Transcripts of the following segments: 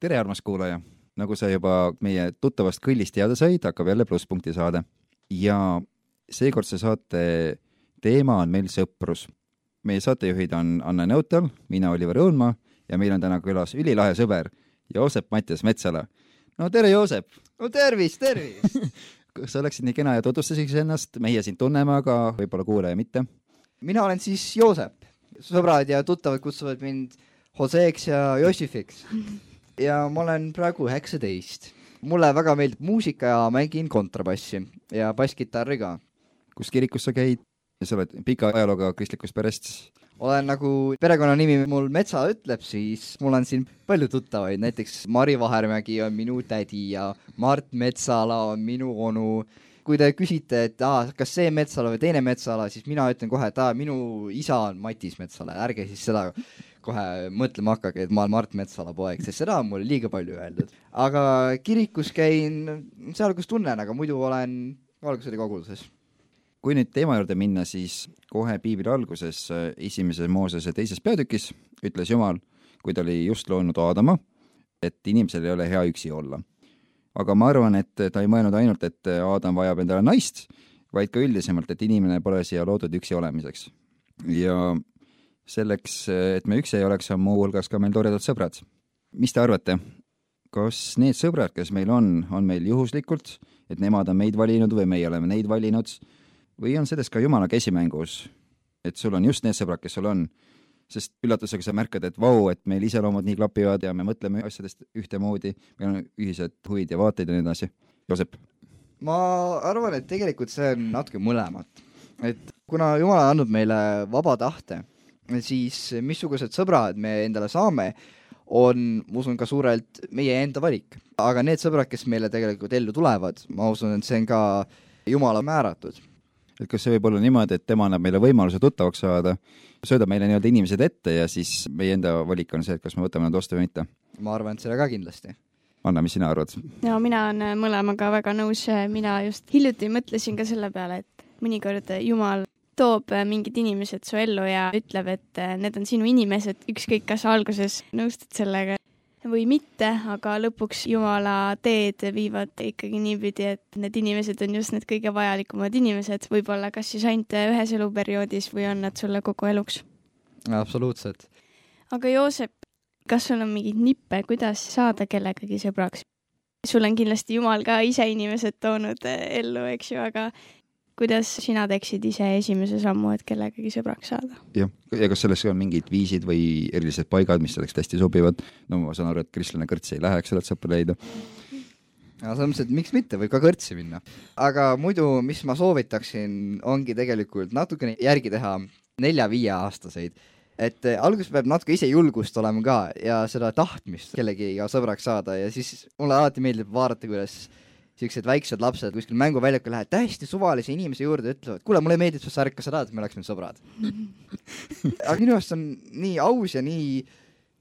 tere, armas kuulaja! nagu sa juba meie tuttavast kõllist teada said, hakkab jälle plusspunkti saade. ja seekordse saate teema on meil sõprus. meie saatejuhid on Anne Neutal, mina Oliver Õunmaa ja meil on täna külas ülilahe sõber Joosep Mattias Metsala. no tere, Joosep! no tervist, tervist kas sa oleksid nii kena ja tutvustaksid ennast, meie sind tunneme, aga võib-olla kuulaja mitte? mina olen siis Joosep. sõbrad ja tuttavad kutsuvad mind Joseeks ja Jossifiks ja ma olen praegu üheksateist. mulle väga meeldib muusika ja mängin kontrabassi ja basskitarri ka. kus kirikus sa käid? sa oled pika ajalooga kristlikust perest? olen nagu perekonnanimi mul Metsa ütleb, siis mul on siin palju tuttavaid, näiteks Mari Vahermägi on minu tädi ja Mart Metsala on minu onu. kui te küsite, et aa, kas see Metsala või teine Metsala, siis mina ütlen kohe, et aa, minu isa on Matis Metsala, ärge siis seda kohe mõtlema hakake, et ma olen Mart Metsala poeg, sest seda on mulle liiga palju öeldud. aga kirikus käin seal, kus tunnen, aga muidu olen Valgusõri koguduses. kui nüüd teema juurde minna, siis kohe piibli alguses, esimeses Moosese teises peatükis ütles Jumal, kui ta oli just loonud Aadama, et inimesel ei ole hea üksi olla. aga ma arvan, et ta ei mõelnud ainult, et Aadam vajab endale naist, vaid ka üldisemalt, et inimene pole siia loodud üksi olemiseks. ja selleks, et me üksi ei oleks, on muuhulgas ka meil toredad sõbrad. mis te arvate, kas need sõbrad, kes meil on, on meil juhuslikult, et nemad on meid valinud või meie oleme neid valinud, või on selles ka jumala käsimängus, et sul on just need sõbrad, kes sul on, sest üllatusega sa märkad, et vau, et meil iseloomud nii klapivad ja me mõtleme asjadest ühtemoodi, meil on ühised huvid ja vaated ja nii edasi. Joosep? ma arvan, et tegelikult see on natuke mõlemat. et kuna Jumal on andnud meile vaba tahte siis missugused sõbrad me endale saame, on, ma usun, ka suurelt meie enda valik. aga need sõbrad, kes meile tegelikult ellu tulevad, ma usun, et see on ka Jumala määratud. et kas see võib olla niimoodi, et tema annab meile võimaluse tuttavaks saada, söödab meile nii-öelda inimesed ette ja siis meie enda valik on see, et kas me võtame nad vastu või mitte? ma arvan, et seda ka kindlasti. Anna, mis sina arvad? no mina olen mõlemaga väga nõus, mina just hiljuti mõtlesin ka selle peale, et mõnikord Jumal toob äh, mingid inimesed su ellu ja ütleb, et äh, need on sinu inimesed, ükskõik, kas sa alguses nõustud sellega või mitte, aga lõpuks Jumala teed viivad ikkagi niipidi, et need inimesed on just need kõige vajalikumad inimesed, võib-olla kas siis ainult ühes eluperioodis või on nad sulle kogu eluks. absoluutselt. aga Joosep, kas sul on mingeid nippe, kuidas saada kellegagi sõbraks? sul on kindlasti Jumal ka ise inimesed toonud äh, ellu, eks ju, aga kuidas sina teeksid ise esimese sammu, et kellegagi sõbraks saada? jah, ja kas selleks on mingid viisid või erilised paigad, mis selleks hästi sobivad? no ma saan aru, et kristlane kõrtsi ei lähe, eks ole, et sõpra leida. no selles mõttes, et miks mitte, võib ka kõrtsi minna. aga muidu, mis ma soovitaksin, ongi tegelikult natukene järgi teha nelja-viieaastaseid et eh, alguses peab natuke ise julgust olema ka ja seda tahtmist kellegiga sõbraks saada ja siis mulle alati meeldib vaadata, kuidas siuksed väiksed lapsed kuskil mänguväljakul lähevad täiesti suvalise inimese juurde, ütlevad, kuule, mulle meeldib su särk, kas sa tahad, et me oleksime sõbrad aga minu arust on nii aus ja nii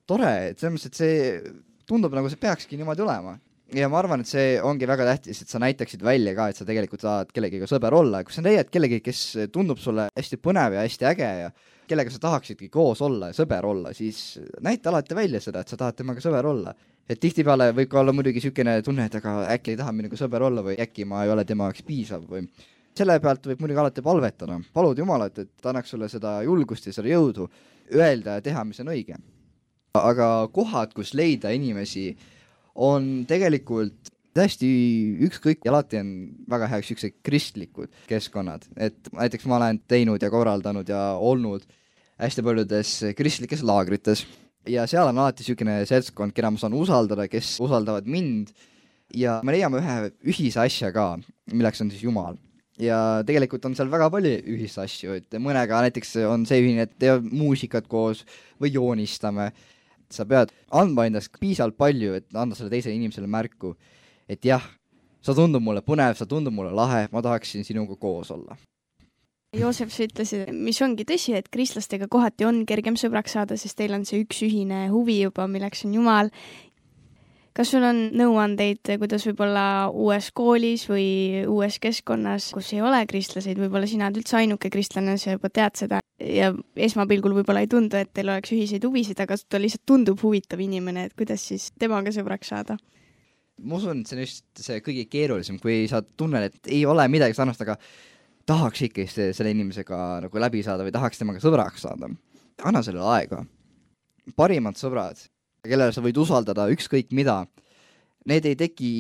tore, et selles mõttes, et see tundub nagu see peakski niimoodi olema. ja ma arvan, et see ongi väga tähtis, et sa näitaksid välja ka, et sa tegelikult tahad kellegiga sõber olla, kui sa leiad kellegi, kes tundub sulle hästi põnev ja hästi äge ja kellega sa tahaksidki koos olla ja sõber olla, siis näita alati välja seda, et sa tahad temaga sõber olla et tihtipeale võib ka olla muidugi niisugune tunne, et aga äkki ei taha minuga sõber olla või äkki ma ei ole tema jaoks piisav või selle pealt võib muidugi alati palvetada, palud Jumalat, et ta annaks sulle seda julgust ja seda jõudu öelda ja teha, mis on õige. aga kohad, kus leida inimesi, on tegelikult täiesti ükskõik alati on väga heaks niisugused kristlikud keskkonnad, et näiteks ma olen teinud ja korraldanud ja olnud hästi paljudes kristlikes laagrites. Ja seal on alati niisugune seltskond, keda ma saan usaldada, kes usaldavad mind. Ja me leiame ühe ühise asja ka, milleks on siis Jumal. ja tegelikult on seal väga palju ühist asju, et mõnega näiteks on see ühine, et teeme muusikat koos või joonistame. sa pead andma endast piisavalt palju, et anda selle teisele inimesele märku, et jah, sa tundud mulle põnev, sa tundud mulle lahe, ma tahaksin sinuga koos olla Joosep, sa ütlesid, mis ongi tõsi, et kristlastega kohati on kergem sõbraks saada, sest teil on see üks ühine huvi juba, milleks on Jumal. kas sul on nõuandeid, kuidas võib-olla uues koolis või uues keskkonnas, kus ei ole kristlaseid, võib-olla sina oled üldse ainuke kristlane, sa juba tead seda ja esmapilgul võib-olla ei tundu, et teil oleks ühiseid huvisid, aga ta lihtsalt tundub huvitav inimene, et kuidas siis temaga sõbraks saada? Ma usun, et see on just see kõige keerulisem, kui sa tunned, et ei ole midagi sarnast, aga tahaks ikkagi selle inimesega nagu läbi saada või tahaks temaga sõbraks saada. anna sellele aega. parimad sõbrad kellele sa võid usaldada ükskõik mida, need ei teki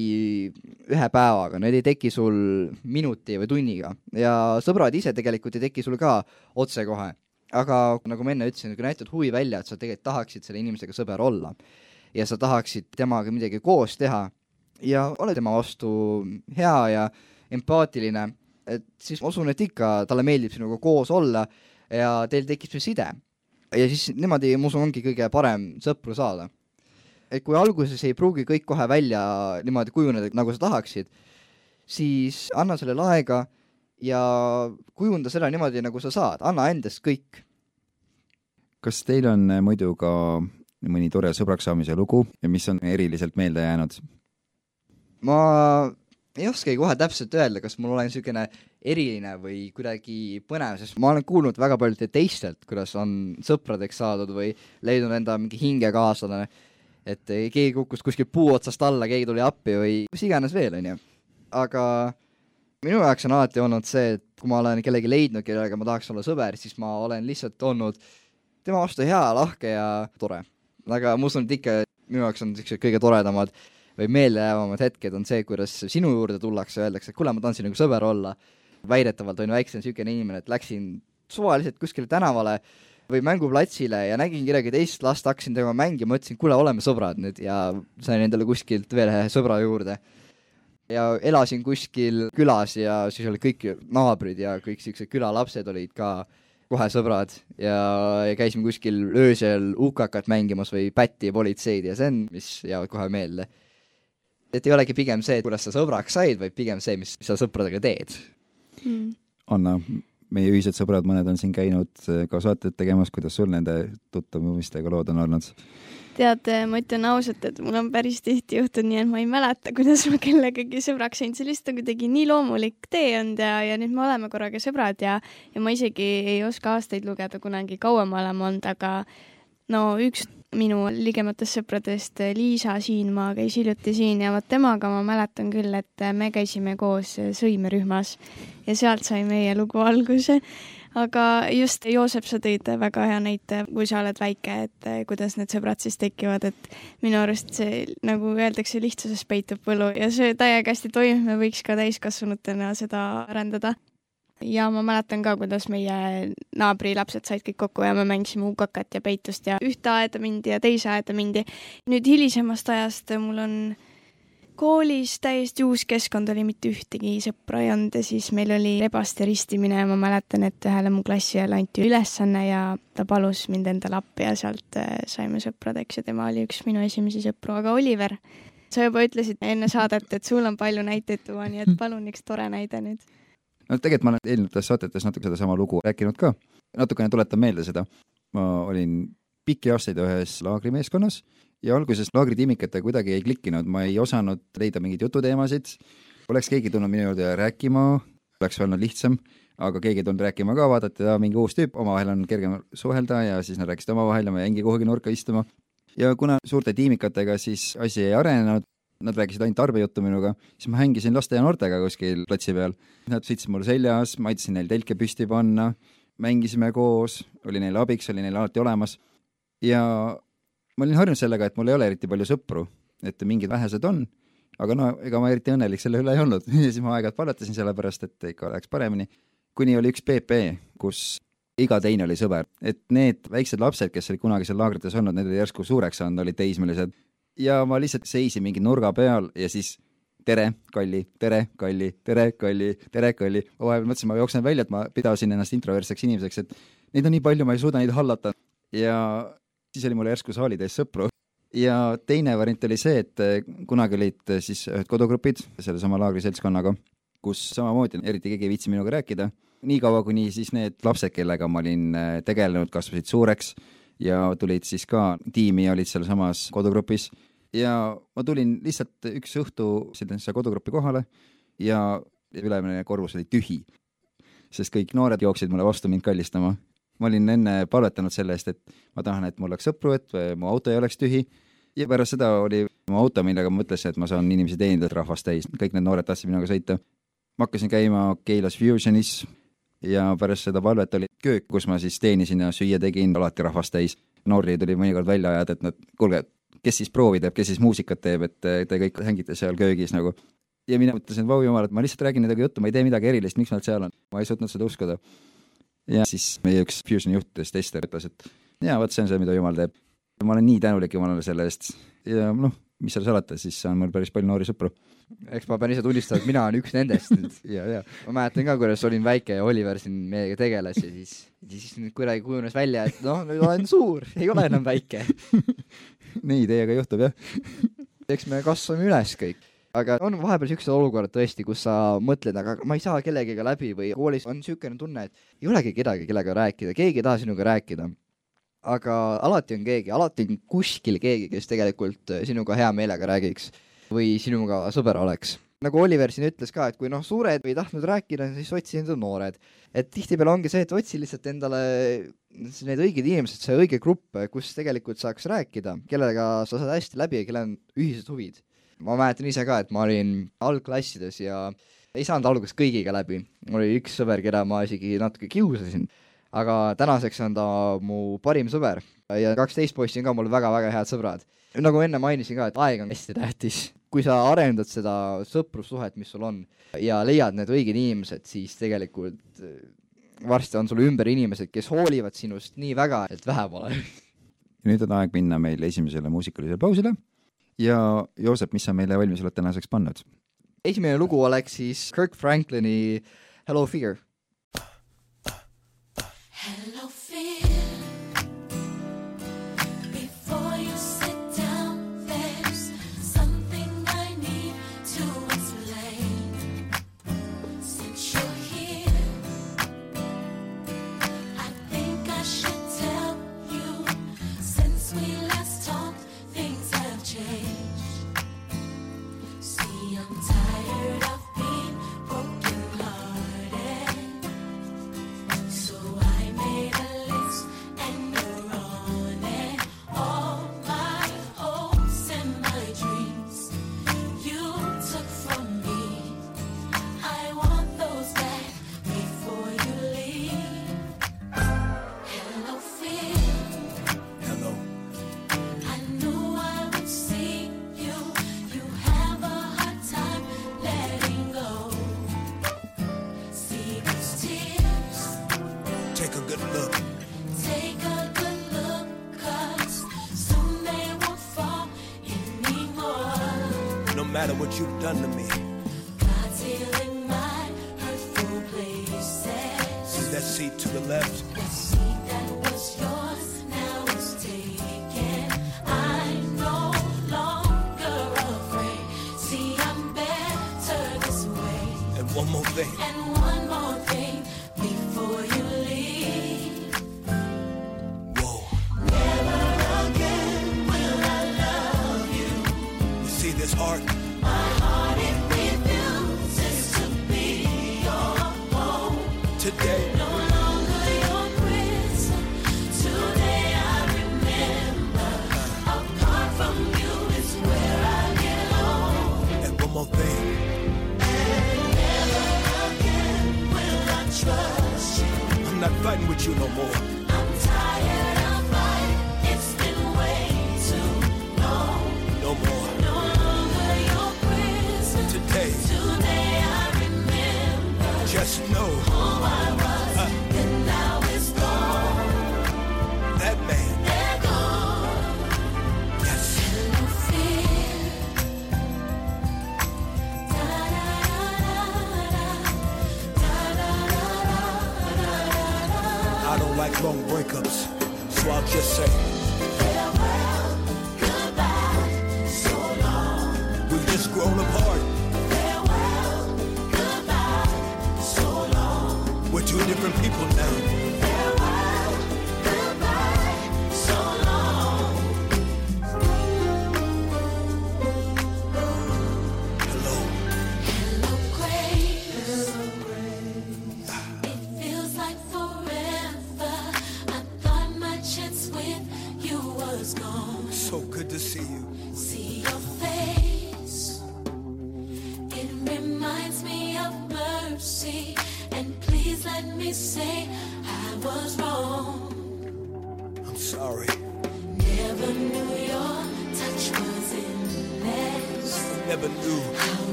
ühe päevaga, need ei teki sul minuti või tunniga ja sõbrad ise tegelikult ei teki sul ka otsekohe. aga nagu ma enne ütlesin, kui näitad huvi välja, et sa tegelikult tahaksid selle inimesega sõber olla ja sa tahaksid temaga midagi koos teha ja ole tema vastu hea ja empaatiline, et siis ma usun, et ikka talle meeldib sinuga koos olla ja teil tekib see side. ja siis niimoodi, ma usun, ongi kõige parem sõpru saada et kui alguses ei pruugi kõik kohe välja niimoodi kujuneda, nagu sa tahaksid, siis anna sellele aega ja kujunda seda niimoodi, nagu sa saad, anna endast kõik. kas teil on muidu ka mõni tore sõbraks saamise lugu mis on eriliselt meelde jäänud? Ma ei oskagi kohe täpselt öelda, kas mul olen niisugune eriline või kuidagi põnev, sest ma olen kuulnud väga paljudelt teistelt, kuidas on sõpradeks saadud või leidnud enda mingi hingekaaslane et keegi kukkus kuskilt puu otsast alla, keegi tuli appi või mis iganes veel, onju. aga minu jaoks on alati olnud see, et kui ma olen kellegi leidnud, kellega ma tahaks olla sõber, siis ma olen lihtsalt olnud tema vastu hea, lahke ja tore. aga ma usun, et ikka minu jaoks on niisugused kõige toredamad või meeldejäävamad hetked on see, kuidas sinu juurde tullakse, öeldakse, et kuule, ma tahan sinuga sõber olla. väidetavalt on ju väiksem niisugune inimene, et läksin suvaliselt kuskile tänavale või mänguplatsile ja nägin kedagi teist last, hakkasin temaga mängima, mõtlesin, kuule, oleme sõbrad nüüd ja sain endale kuskilt veel ühe sõbra juurde. ja elasin kuskil külas ja siis olid kõik naabrid ja kõik siuksed külalapsed olid ka kohe sõbrad ja, ja käisime kuskil öösel UK-kat mängimas või pätti ja politseid ja see on, mis jäävad kohe meelde. Et ei olegi pigem see, kuidas sa sõbraks said, vaid pigem see, mis sa sõpradega teed. Mm.. Anna, meie ühised sõbrad, mõned on siin käinud eh, ka saateid tegemas, kuidas sul nende tuttavumistega lood on olnud? tead, ma ütlen ausalt, et mul on päris tihti juhtunud nii, et ma ei mäleta, kuidas ma kellegagi sõbraks sain, see lihtsalt on kuidagi nii loomulik tee olnud ja, ja nüüd me oleme korraga sõbrad ja, ja ma isegi ei oska aastaid lugeda, kunagi kaua me oleme olnud, aga no üks minu ligematest sõpradest, Liisa Siinmaa, käis hiljuti siin ja vot temaga ma mäletan küll, et me käisime koos sõimerühmas ja sealt sai meie lugu alguse. aga just, Joosep, sa tõid väga hea näite, kui sa oled väike, et kuidas need sõbrad siis tekivad, et minu arust see, nagu öeldakse, lihtsuses peitub võlu ja see täiega hästi toimib, me võiks ka täiskasvanutena seda arendada ja ma mäletan ka, kuidas meie naabrilapsed said kõik kokku ja me mängisime hukakat ja peitust ja ühte aeda mindi ja teise aeda mindi. nüüd hilisemast ajast mul on koolis täiesti uus keskkond oli, mitte ühtegi sõpra ei olnud ja siis meil oli rebaste ristimine ja ma mäletan, et ühele mu klassiõele anti ülesanne ja ta palus mind endale appi ja sealt äh, saime sõpradeks ja tema oli üks minu esimesi sõpru, aga Oliver, sa juba ütlesid enne saadet, et sul on palju näiteid tuua, nii et palun üks tore näide nüüd no tegelikult ma olen eelnevates saadetes natuke sedasama lugu rääkinud ka, natukene tuletan meelde seda. ma olin pikki aastaid ühes laagrimeeskonnas ja alguses laagritiimikatega kuidagi ei klikkinud, ma ei osanud leida mingeid jututeemasid. oleks keegi tulnud minu juurde rääkima, oleks olnud lihtsam, aga keegi ei tulnud rääkima ka, vaadati, mingi uus tüüp, omavahel on kergem suhelda ja siis nad rääkisid omavahel ja ma jäingi kuhugi nurka istuma. ja kuna suurte tiimikatega siis asi ei arenenud, nad rääkisid ainult tarbejuttu minuga, siis ma hängisin laste ja noortega kuskil platsi peal. Nad sõitsid mul seljas, ma aitasin neil telke püsti panna, mängisime koos, oli neile abiks, oli neil alati olemas. ja ma olin harjunud sellega, et mul ei ole eriti palju sõpru, et mingid vähesed on, aga no ega ma eriti õnnelik selle üle ei olnud ja siis ma aeg-ajalt palvetasin selle pärast, et ikka läheks paremini. kuni oli üks PP, kus iga teine oli sõber, et need väiksed lapsed, kes olid kunagi seal laagrites olnud, need olid järsku suureks saanud, olid teismelised ja ma lihtsalt seisin mingi nurga peal ja siis tere, Kalli, tere, Kalli, tere, Kalli, tere, Kalli. ma vahepeal mõtlesin, ma jooksen välja, et ma pidasin ennast introvertseks inimeseks, et neid on nii palju, ma ei suuda neid hallata. ja siis oli mul järsku saali täis sõpru. ja teine variant oli see, et kunagi olid siis ühed kodugrupid sellesama laagri seltskonnaga, kus samamoodi eriti keegi ei viitsi minuga rääkida. niikaua, kuni siis need lapsed, kellega ma olin tegelenud, kasvasid suureks ja tulid siis ka tiimi ja olid sealsamas kodugrupis, ja ma tulin lihtsalt üks õhtu sellesse kodugruppi kohale ja ülemine korrus oli tühi. sest kõik noored jooksid mulle vastu mind kallistama. ma olin enne palvetanud selle eest, et ma tahan, et mul oleks sõpru, et mu auto ei oleks tühi ja pärast seda oli mu auto, millega ma mõtlesin, et ma saan inimesi teenindada rahvast täis, kõik need noored tahtsid minuga sõita. ma hakkasin käima Keilas Fusionis ja pärast seda palvet oli köök, kus ma siis teenisin ja süüa tegin, alati rahvast täis. noori tuli mõnikord välja ajada, et nad, kuulge, kes siis proovi teeb, kes siis muusikat teeb, et te kõik hängite seal köögis nagu. ja mina mõtlesin, et vau jumal, et ma lihtsalt räägin nendega juttu, ma ei tee midagi erilist, miks nad seal on, ma ei suutnud seda uskuda. ja siis meie üks Fusioni juhtidest, Ester, ütles, et jaa, vot see on see, mida jumal teeb. ma olen nii tänulik Jumalale selle eest ja noh, mis seal salata, siis on mul päris palju noori sõpru. eks ma pean ise tunnistama, et mina olen üks nendest nüüd ja, ja ma mäletan ka, kuidas olin väike ja Oliver siin meiega tegeles ja siis, siis nüüd kuidagi kujunes välja, et noh, nüüd olen suur, ei ole enam väike. nii teiega juhtub jah. eks me kasvame üles kõik aga on vahepeal siuksed olukorrad tõesti, kus sa mõtled, aga ma ei saa kellegagi läbi või koolis on niisugune tunne, et ei olegi kedagi, kellega rääkida, keegi ei taha sinuga rääkida. aga alati on keegi, alati on kuskil keegi, kes tegelikult sinuga hea meelega räägiks või sinuga sõber oleks nagu Oliver siin ütles ka, et kui noh, suured ei tahtnud rääkida, siis otsi endale noored. et tihtipeale ongi see, et otsi lihtsalt endale need õiged inimesed, see õige grupp, kus tegelikult saaks rääkida, kellega sa saad hästi läbi ja kellel on ühised huvid ma mäletan ise ka, et ma olin algklassides ja ei saanud alguses kõigiga läbi. mul oli üks sõber, keda ma isegi natuke kiusasin, aga tänaseks on ta mu parim sõber ja kaks teist poissi on ka mul väga-väga head sõbrad. nagu enne mainisin ka, et aeg on hästi tähtis. Kui sa arendad seda sõprussuhet, mis sul on ja leiad need õiged inimesed, siis tegelikult äh, varsti on sul ümber inimesed, kes hoolivad sinust nii väga, et vähe pole. nüüd on aeg minna meil esimesele muusikalisele pausile ja Joosep, mis sa meile valmis oled tänaseks pannud? esimene lugu oleks siis Kirk Franklini Hello Fear.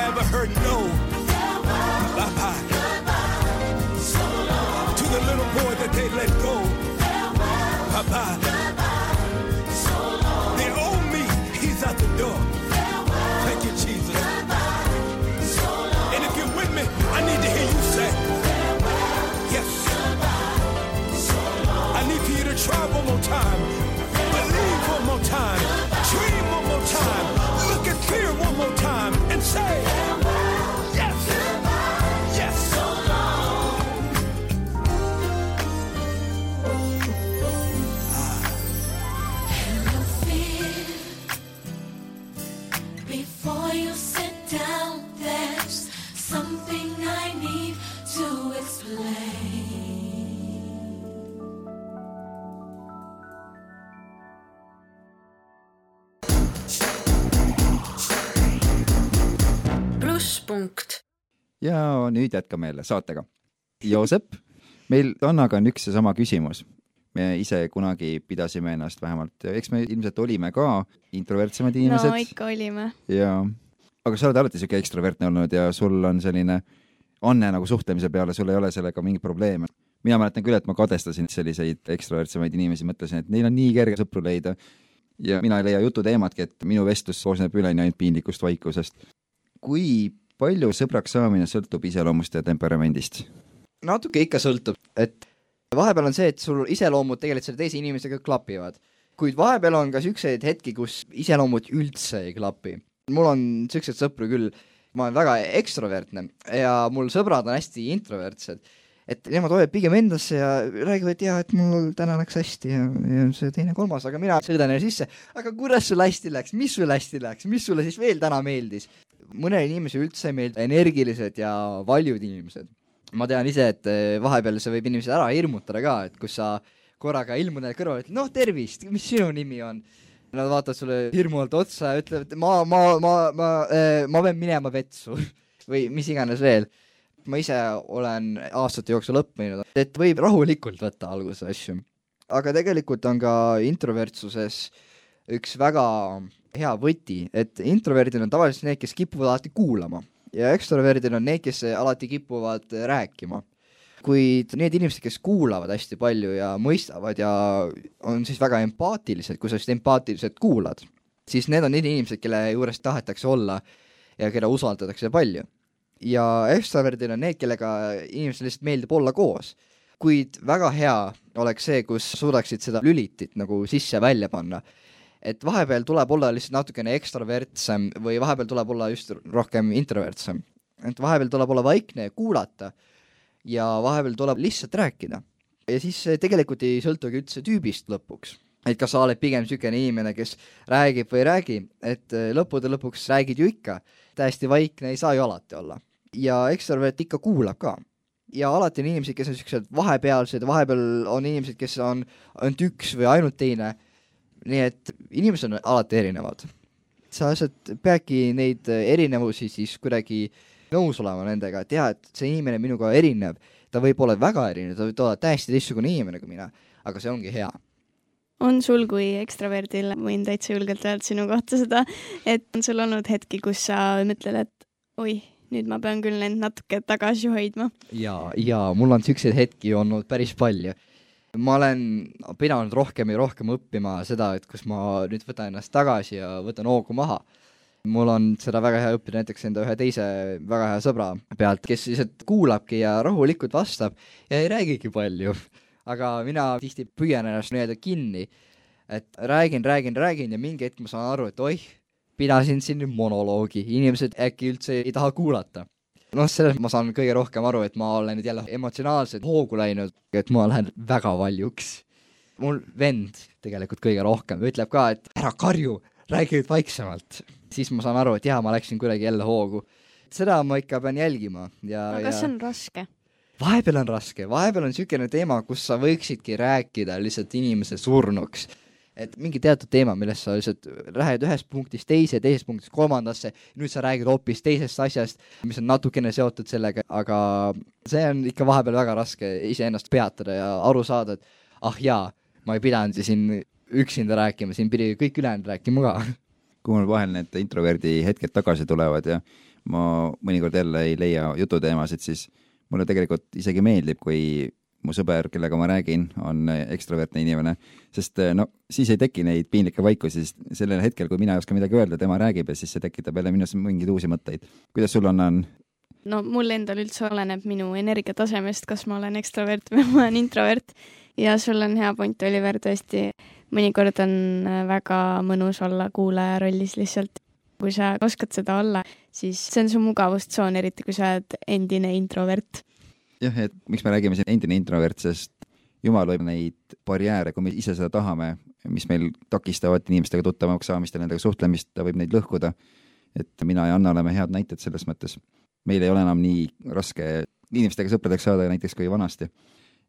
I ever heard no, bye-bye. so. To the little boy that they let go, bye-bye. goodbye, so. The old me, he's out the door. Farewell, Thank you, Jesus. so. And if you're with me, I need to hear you say, Farewell, yes. goodbye. I need for you to try one more time. Ja nüüd jätkame jälle saatega. Joosep, meil Annaga on üks ja sama küsimus. me ise kunagi pidasime ennast vähemalt, eks me ilmselt olime ka introvertsemad inimesed no ikka olime. ja aga sa oled alati siuke ekstrovertne olnud ja sul on selline anne nagu suhtlemise peale, sul ei ole sellega mingit probleemi. mina mäletan küll, et ma kadestasin selliseid ekstrovertsemaid inimesi, mõtlesin, et neil on nii kerge sõpru leida. ja mina ei leia jututeematki, et minu vestlus koosneb üleni ainult piinlikust vaikusest. kui palju sõbraks saamine sõltub iseloomust ja temperamendist? natuke ikka sõltub, et vahepeal on see, et sul iseloomud tegelikult selle teise inimesega klapivad. kuid vahepeal on ka siukseid hetki, kus iseloomud üldse ei klapi. mul on siukseid sõpru küll, ma olen väga ekstrovertne ja mul sõbrad on hästi introvertsed. et nemad hoiavad pigem endasse ja räägivad, et jaa, et mul täna läks hästi ja, ja see teine-kolmas, aga mina sõidan neile sisse. aga kuidas sul hästi läks, mis sul hästi läks, mis sulle siis veel täna meeldis? Mõnele inimesele üldse ei meeldi energilised ja valjud inimesed ma tean ise, et eh, vahepeal see võib inimesi ära hirmutada ka, et kus sa korraga ilmud neile kõrvale, ütled noh, tervist, mis sinu nimi on? Nad vaatavad sulle hirmuvalt otsa ja ütlevad, ma, ma, ma, ma, ma pean minema vetsu või mis iganes veel. ma ise olen aastate jooksul õppinud, et võib rahulikult võtta alguses asju. aga tegelikult on ka introvertsuses üks väga hea võti, et introverdid on tavaliselt need, kes kipuvad alati kuulama ja ekstroverdid on need, kes alati kipuvad rääkima. kuid need inimesed, kes kuulavad hästi palju ja mõistavad ja on siis väga empaatilised, kui sa just empaatiliselt kuulad, siis need on need inimesed, kelle juures tahetakse olla ja keda usaldatakse palju. ja ekstroverdid on need, kellega inimestel lihtsalt meeldib olla koos. kuid väga hea oleks see, kus suudaksid seda lülitit nagu sisse-välja panna et vahepeal tuleb olla lihtsalt natukene ekstrovertsem või vahepeal tuleb olla just rohkem introvertsem. et vahepeal tuleb olla vaikne ja kuulata ja vahepeal tuleb lihtsalt rääkida. ja siis tegelikult ei sõltugi üldse tüübist lõpuks. et kas sa oled pigem niisugune inimene, kes räägib või ei räägi, et eh, lõppude lõpuks räägid ju ikka. täiesti vaikne ei saa ju alati olla. ja ekstrovert ikka kuulab ka ja alati on inimesed, kes on siuksed vahepealsed, vahepeal on inimesed, kes on ainult üks või ainult teine nii et inimesed on alati erinevad. sa lihtsalt peadki neid erinevusi siis kuidagi nõus olema nendega, et jaa, et see inimene minuga erineb, ta võib olla väga erinev, ta võib olla täiesti teistsugune inimene kui mina, aga see ongi hea. on sul kui ekstraverdil, võin täitsa julgelt öelda sinu kohta seda, et on sul olnud hetki, kus sa mõtled, et oih, nüüd ma pean küll end natuke tagasi hoidma? ja, ja mul on siukseid hetki olnud päris palju. Ma olen pidanud rohkem ja rohkem õppima seda, et kus ma nüüd võtan ennast tagasi ja võtan hoogu maha. mul on seda väga hea õppida näiteks enda ühe teise väga hea sõbra pealt, kes lihtsalt kuulabki ja rahulikult vastab ja ei räägigi palju. aga mina tihti püüan ennast nii-öelda kinni, et räägin, räägin, räägin ja mingi hetk ma saan aru, et oih, pidasin siin nüüd monoloogi, inimesed äkki üldse ei taha kuulata. Noh, sellest ma saan kõige rohkem aru, et ma olen nüüd jälle emotsionaalselt hoogu läinud, et ma lähen väga valjuks. mul vend tegelikult kõige rohkem ütleb ka, et ära karju, räägi nüüd vaiksemalt. siis ma saan aru, et jaa, ma läksin kuidagi jälle hoogu. seda ma ikka pean jälgima ja aga kas see on raske? vahepeal on raske, vahepeal on niisugune teema, kus sa võiksidki rääkida lihtsalt inimese surnuks. Et mingi teatud teema, millest sa lihtsalt lähed ühest punktist teise, teisest punktist kolmandasse, nüüd sa räägid hoopis teisest asjast, mis on natukene seotud sellega, aga see on ikka vahepeal väga raske iseennast peatada ja aru saada, et ah jaa, ma ei pidanud ju siin üksinda rääkima, siin pidi kõik ülejäänud rääkima ka. kui mul vahel need introverdi hetked tagasi tulevad ja ma mõnikord jälle ei leia jututeemasid, siis mulle tegelikult isegi meeldib, kui mu sõber, kellega ma räägin, on ekstravertne inimene, sest no siis ei teki neid piinlikke vaikusi, sest sellel hetkel, kui mina ei oska midagi öelda, tema räägib ja siis see tekitab jälle minus mingeid uusi mõtteid. kuidas sul on, on? no mul endal üldse oleneb minu energiatasemest, kas ma olen ekstravert või ma olen introvert ja sul on hea point, Oliver, tõesti, mõnikord on äh, väga mõnus olla kuulaja rollis lihtsalt. kui sa oskad seda olla, siis see on su mugavustsoon, eriti kui sa oled endine introvert. Jah, et miks me räägime siin endine introvert, sest jumal võib neid barjääre, kui me ise seda tahame, mis meil takistavad inimestega tuttavamaks saamist ja nendega suhtlemist, ta võib neid lõhkuda. et mina ja Anna oleme head näited selles mõttes. meil ei ole enam nii raske inimestega sõpradeks saada näiteks kui vanasti.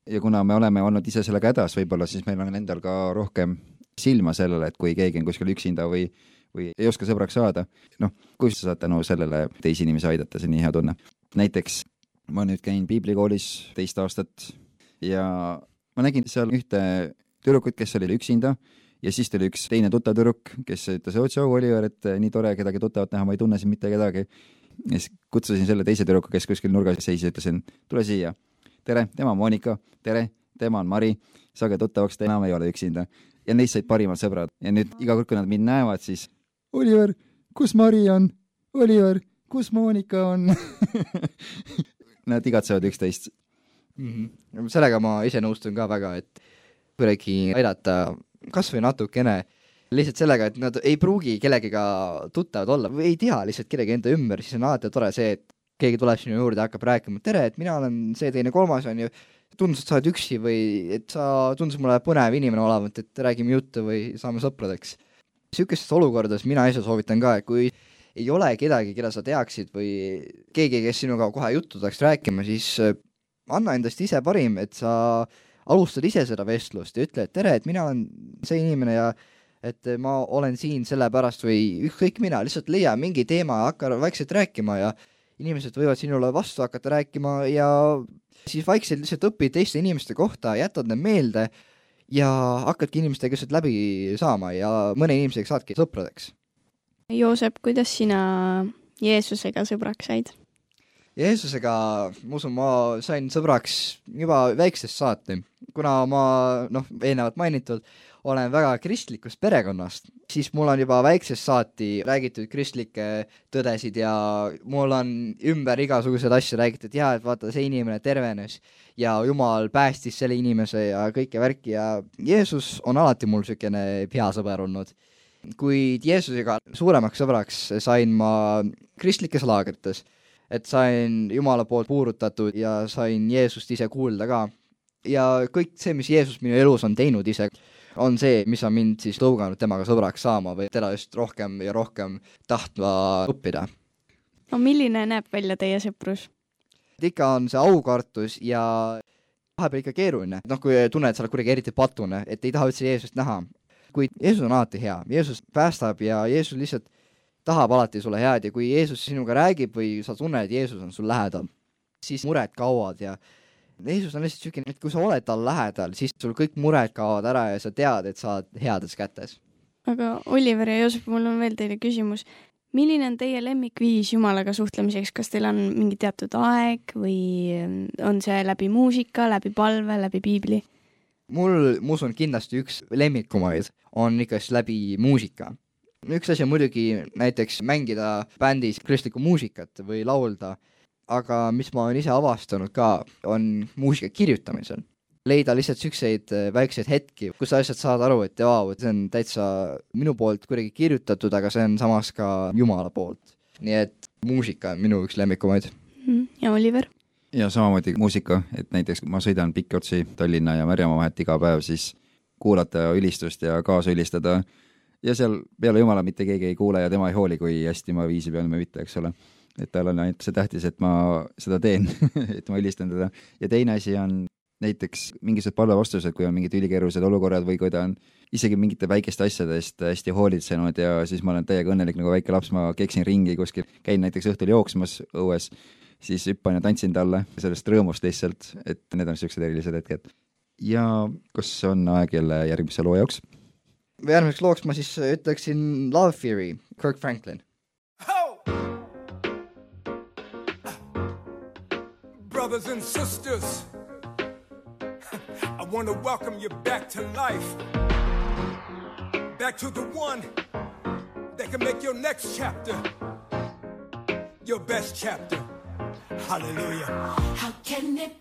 ja kuna me oleme olnud ise sellega hädas võib-olla, siis meil on endal ka rohkem silma sellele, et kui keegi on kuskil üksinda või, või ei oska sõbraks saada, noh, kui sa saad tänu sellele teisi inimesi aidata, see on nii hea tunne. näiteks ma nüüd käin piiblikoolis teist aastat ja ma nägin seal ühte tüdrukut, kes oli üksinda ja siis tuli üks teine tuttav tüdruk, kes ütles, oo tšau, Oliver, et nii tore kedagi tuttavat näha, ma ei tunne siin mitte kedagi. ja siis kutsusin selle teise tüdruku, kes kuskil nurgas seisis, ütlesin, tule siia. tere, tema on Monika, tere, tema on Mari, saage tuttavaks, te enam ei ole üksinda. ja neist said parimad sõbrad ja nüüd iga kord, kui nad mind näevad, siis Oliver, kus Mari on? Oliver, kus Monika on Nad igatsevad üksteist mm. -hmm. sellega ma ise nõustun ka väga, et kuidagi aidata kas või natukene lihtsalt sellega, et nad ei pruugi kellegiga tuttavad olla või ei tea lihtsalt kedagi enda ümber, siis on alati tore see, et keegi tuleb sinu juurde ja hakkab rääkima, tere, et mina olen see, teine, kolmas, on ju, tundus, et sa oled üksi või et sa, tundus mulle põnev inimene olevat, et räägime juttu või saame sõpradeks. niisugustes olukordades mina ise soovitan ka, et kui ei ole kedagi, keda sa teaksid või keegi, kes sinuga kohe juttu tahaks rääkima, siis äh, anna endast ise parim, et sa alustad ise seda vestlust ja ütle, et tere, et mina olen see inimene ja et ma olen siin sellepärast või ükskõik mina, lihtsalt leia mingi teema ja hakka vaikselt rääkima ja inimesed võivad sinule vastu hakata rääkima ja siis vaikselt lihtsalt õpid teiste inimeste kohta, jätad need meelde ja hakkadki inimestega lihtsalt läbi saama ja mõne inimesega saadki sõpradeks. Joosep, kuidas sina Jeesusega sõbraks said? Jeesusega, ma usun, ma sain sõbraks juba väiksest saati, kuna ma noh, eelnevalt mainitud, olen väga kristlikust perekonnast, siis mul on juba väiksest saati räägitud kristlikke tõdesid ja mul on ümber igasuguseid asju räägitud, jaa, et vaata, see inimene tervenes ja Jumal päästis selle inimese ja kõike värki ja Jeesus on alati mul niisugune hea sõber olnud. Kuid Jeesusega suuremaks sõbraks sain ma kristlikes laagrites et sain Jumala poolt puurutatud ja sain Jeesust ise kuulda ka. ja kõik see, mis Jeesus minu elus on teinud ise, on see, mis on mind siis tõuganud temaga sõbraks saama või teda just rohkem ja rohkem tahtma õppida. no milline näeb välja teie sõprus? ikka on see aukartus ja vahepeal ikka keeruline, noh, kui tunned, et sa oled kuidagi eriti patune, et ei taha üldse Jeesust näha. Kuid Jeesus on alati hea, Jeesus päästab ja Jeesus lihtsalt tahab alati sulle head ja kui Jeesus sinuga räägib või sa tunned, et Jeesus on sul lähedal, siis mured kaovad ja Jeesus on lihtsalt niisugune, et kui sa oled tal lähedal, siis sul kõik mured kaovad ära ja sa tead, et sa oled heades kätes. aga Oliver ja Joosep, mul on veel teile küsimus. milline on teie lemmikviis Jumalaga suhtlemiseks, kas teil on mingi teatud aeg või on see läbi muusika, läbi palve, läbi piibli? Mul, ma usun, kindlasti üks lemmikumaid on ikkagist läbi muusika. üks asi on muidugi näiteks mängida bändis kristlikku muusikat või laulda, aga mis ma olen ise avastanud ka, on muusika kirjutamisel. leida lihtsalt siukseid äh, väikseid hetki, kus sa lihtsalt saad aru, et vau, et see on täitsa minu poolt kuidagi kirjutatud, aga see on samas ka Jumala poolt. nii et muusika on minu üks lemmikumaid. Mhm. ja Oliver? Ja samamoodi muusika, et näiteks ma sõidan pikki otsi Tallinna ja Märjamaa vahet iga päev, siis kuulata ülistust ja kaasa ülistada ja seal peale Jumala mitte keegi ei kuule ja tema ei hooli, kui hästi ma viisi pean või mitte, eks ole. et tal on ainult see tähtis, et ma seda teen et ma ülistan teda. ja teine asi on näiteks mingisugused palvevastused, kui on mingid ülikeerulised olukorrad või kui ta on isegi mingite väikeste asjade eest hästi hoolitsenud ja siis ma olen täiega õnnelik nagu väike laps, ma keksin ringi kuskil, käin näiteks õhtul jooksmas õues siis hüppan ja tantsin talle sellest rõõmust lihtsalt, et need on niisugused erilised hetked. ja kas on aeg jälle järgmise loo jaoks? järgmiseks looks ma siis ütleksin Love Theory, Kirk Franklin. Brothers and sisters, I want to welcome you back to life. Back to the one that can make your next chapter your best chapter. Hallelujah. How can it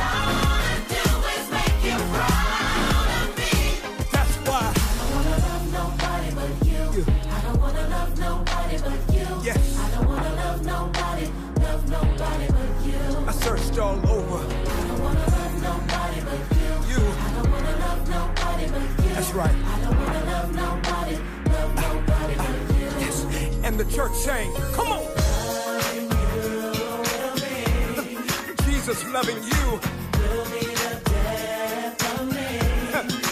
church saying, come on. Jesus loving you.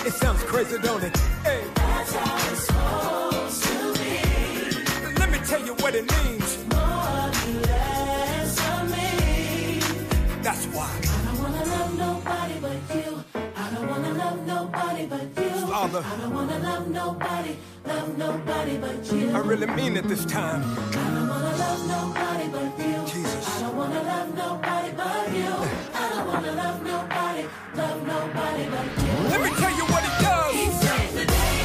It sounds crazy, don't it? Hey. That's how it's supposed to be. Let me tell you what it means. More you less of me. That's why. I don't wanna love nobody but you. I don't wanna love nobody but you. Father. I don't wanna love nobody, love nobody but you. I really mean it this time. I don't wanna love nobody but you. Jesus. I don't wanna love nobody but you. I don't wanna love nobody, love nobody but you. Let me tell you what he He does. saves the day.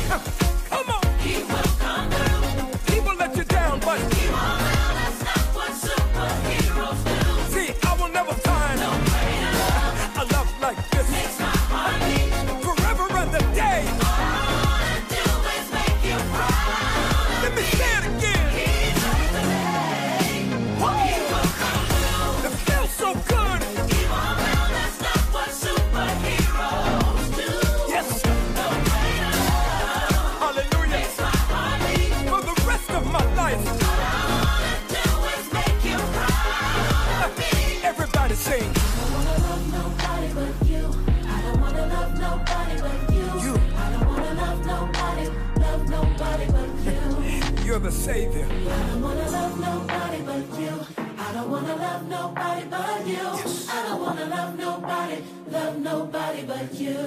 Come on. He will come through. People let you down, but He won't now, that's not what superheroes do. see, I will never find No greater love a love like this. makes my heart beat. Forever and the day. the Savior. I don't wanna love nobody but you. I don't wanna love nobody but you. Yes. I don't wanna love nobody, love nobody but you.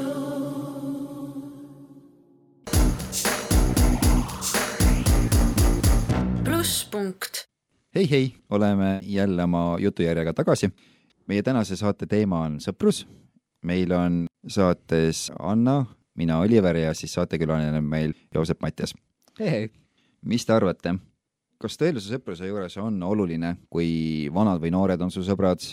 plusspunkt. hei, hei, oleme jälle oma jutujärjega tagasi. meie tänase saate teema on sõprus. meil on saates Anna, mina Oliver ja siis saatekülaline on meil Joosep Matjas. hei, hei mis te arvate, kas tõelise sõpruse juures on oluline, kui vanad või noored on su sõbrad?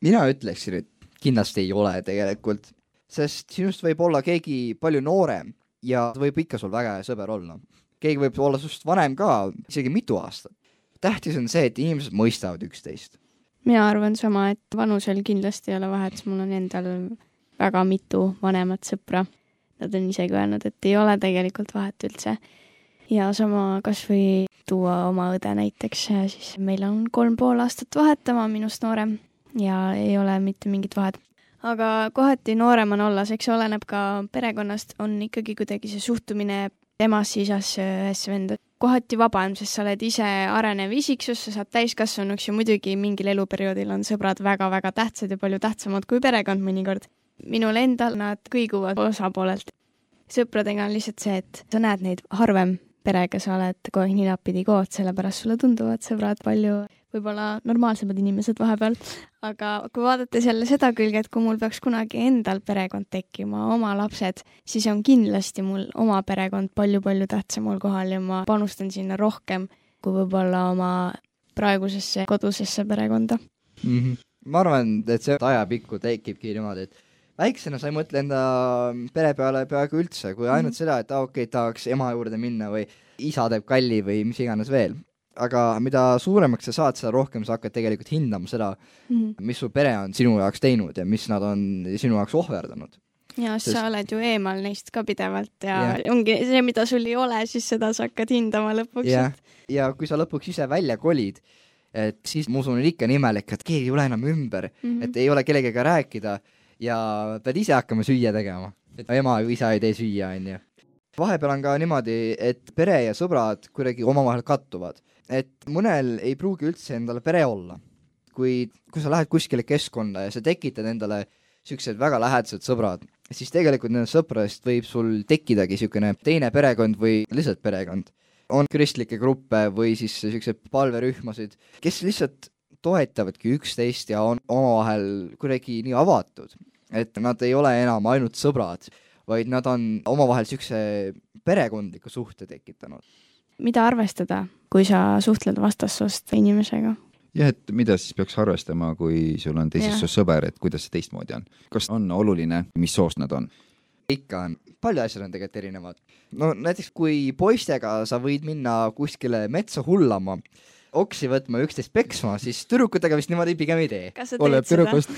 mina ütleksin, et kindlasti ei ole tegelikult, sest sinust võib olla keegi palju noorem ja võib ikka sul väga hea sõber olla. keegi võib olla sinust vanem ka, isegi mitu aastat. tähtis on see, et inimesed mõistavad üksteist. mina arvan sama, et vanusel kindlasti ei ole vahet, mul on endal väga mitu vanemat sõpra. Nad on isegi öelnud, et ei ole tegelikult vahet üldse. Ja sama kasvõi tuua oma õde näiteks, siis meil on kolm pool aastat vahet, tema on minust noorem ja ei ole mitte mingit vahet. aga kohati noorem on olles, eks oleneb ka perekonnast, on ikkagi kuidagi see suhtumine emasse, isasse, õesse, venda kohati vabam, sest sa oled ise arenev isiksus, sa saad täiskasvanuks ja muidugi mingil eluperioodil on sõbrad väga-väga tähtsad ja palju tähtsamad kui perekond mõnikord. minul endal nad kõiguvad osapoolelt. sõpradega on lihtsalt see, et sa näed neid harvem, perega sa oled kogu aeg ninapidi koos, sellepärast sulle tunduvad sõbrad palju võib-olla normaalsemad inimesed vahepeal, aga kui vaadates jälle seda külge, et kui mul peaks kunagi endal perekond tekkima, oma lapsed, siis on kindlasti mul oma perekond palju-palju tähtsamal kohal ja ma panustan sinna rohkem kui võib-olla oma praegusesse kodusesse perekonda. mm. -hmm. ma arvan, et see ajapikku tekibki niimoodi, et väiksena sa ei mõtle enda pere peale peaaegu üldse, kui ainult mm -hmm. seda, et aa, okei okay,, tahaks ema juurde minna või isa teeb kalli või mis iganes veel. aga mida suuremaks sa saad, seda rohkem sa hakkad tegelikult hindama seda, Mhm. mis su pere on sinu jaoks teinud ja mis nad on sinu jaoks ohverdanud. ja sest sa oled ju eemal neist ka pidevalt ja Jah. ongi see, mida sul ei ole, siis seda sa hakkad hindama lõpuks jah, ja kui sa lõpuks ise välja kolid, et siis ma usun, on ikka nii imelik, et keegi ei ole enam ümber mm. -hmm. et ei ole kellegagi rääkida ja pead ise hakkama süüa tegema, et ema või isa ei tee süüa, onju. vahepeal on ka niimoodi, et pere ja sõbrad kuidagi omavahel kattuvad, et mõnel ei pruugi üldse endale pere olla. kuid kui sa lähed kuskile keskkonda ja sa tekitad endale siuksed väga lähedased sõbrad, siis tegelikult nendest sõpradest võib sul tekkidagi siukene teine perekond või lihtsalt perekond. on kristlikke gruppe või siis siukseid palverühmasid, kes lihtsalt toetavadki üksteist ja on omavahel kuidagi nii avatud, et nad ei ole enam ainult sõbrad, vaid nad on omavahel siukse perekondliku suhte tekitanud. mida arvestada, kui sa suhtled vastassoost inimesega? jah, et mida siis peaks arvestama, kui sul on teisest soost sõber, et kuidas see teistmoodi on? kas on oluline, mis soost nad on? ikka on, palju asjad on tegelikult erinevad. no näiteks kui poistega sa võid minna kuskile metsa hullama, oksi võtma, üksteist peksma, siis tüdrukutega vist niimoodi pigem ei tee. oleneb tüdrukust.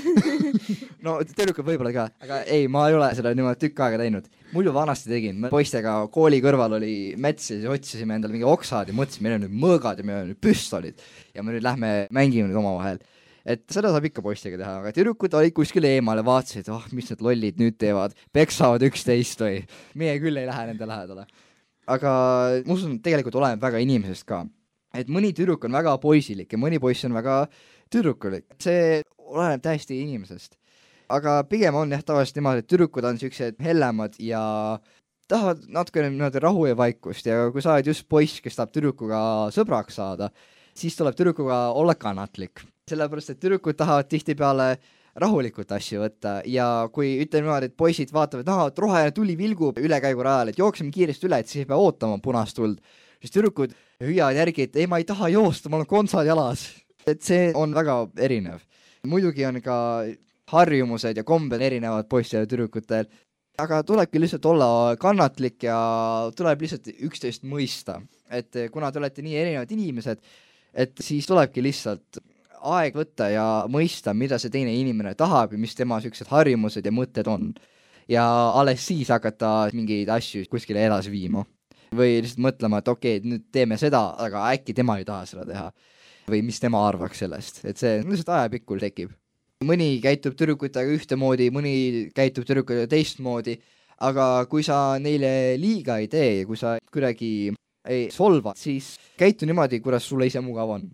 no tüdrukud võib-olla ka, aga ei, ma ei ole seda niimoodi tükk aega teinud. muidu vanasti tegin, poistega kooli kõrval oli mets ja siis otsisime endale mingi oksad ja mõtlesime, meil on nüüd mõõgad ja meil on nüüd püstolid ja me nüüd lähme mängime nüüd omavahel. et seda saab ikka poistega teha, aga tüdrukud olid kuskil eemal ja vaatasid, ah oh,, mis need lollid nüüd teevad, peksavad üksteist või, meie küll ei lähe nende lähedale. aga ma usun, et tegelikult oleneb väga inimesest ka. Et mõni tüdruk on väga poisilik ja mõni poiss on väga tüdrukulik, see oleneb täiesti inimesest. aga pigem on jah, tavaliselt niimoodi, et tüdrukud on siuksed hellemad ja tahavad natukene niimoodi rahu ja vaikust. Ja kui sa oled just poiss, kes tahab tüdrukuga sõbraks saada, siis tuleb tüdrukuga olla kannatlik, sellepärast et tüdrukud tahavad tihtipeale rahulikult asju võtta. Ja kui ütleme niimoodi, et poisid vaatavad, aa, et roheline tuli vilgub ülekäigurajal, et jookseme kiiresti üle, et siis ei pea ootama punast tuld, siis tüdrukud hüüavad järgi, et ei, ma ei taha joosta, mul on kontsad jalas. et see on väga erinev. muidugi on ka harjumused ja kombed erinevad poistel ja tüdrukutel, aga tulebki lihtsalt olla kannatlik ja tuleb lihtsalt üksteist mõista, et kuna te olete nii erinevad inimesed, et siis tulebki lihtsalt aeg võtta ja mõista, mida see teine inimene tahab ja mis tema siuksed harjumused ja mõtted on. ja alles siis hakata mingeid asju kuskile edasi viima. Või lihtsalt mõtlema, et okei okay,, nüüd teeme seda, aga äkki tema ei taha seda teha. või mis tema arvaks sellest, et see lihtsalt ajapikul tekib. mõni käitub tüdrukutega ühtemoodi, mõni käitub tüdrukutega teistmoodi, aga kui sa neile liiga ei tee ja kui sa kuidagi ei solva, siis käitu niimoodi, kuidas sulle ise mugav on.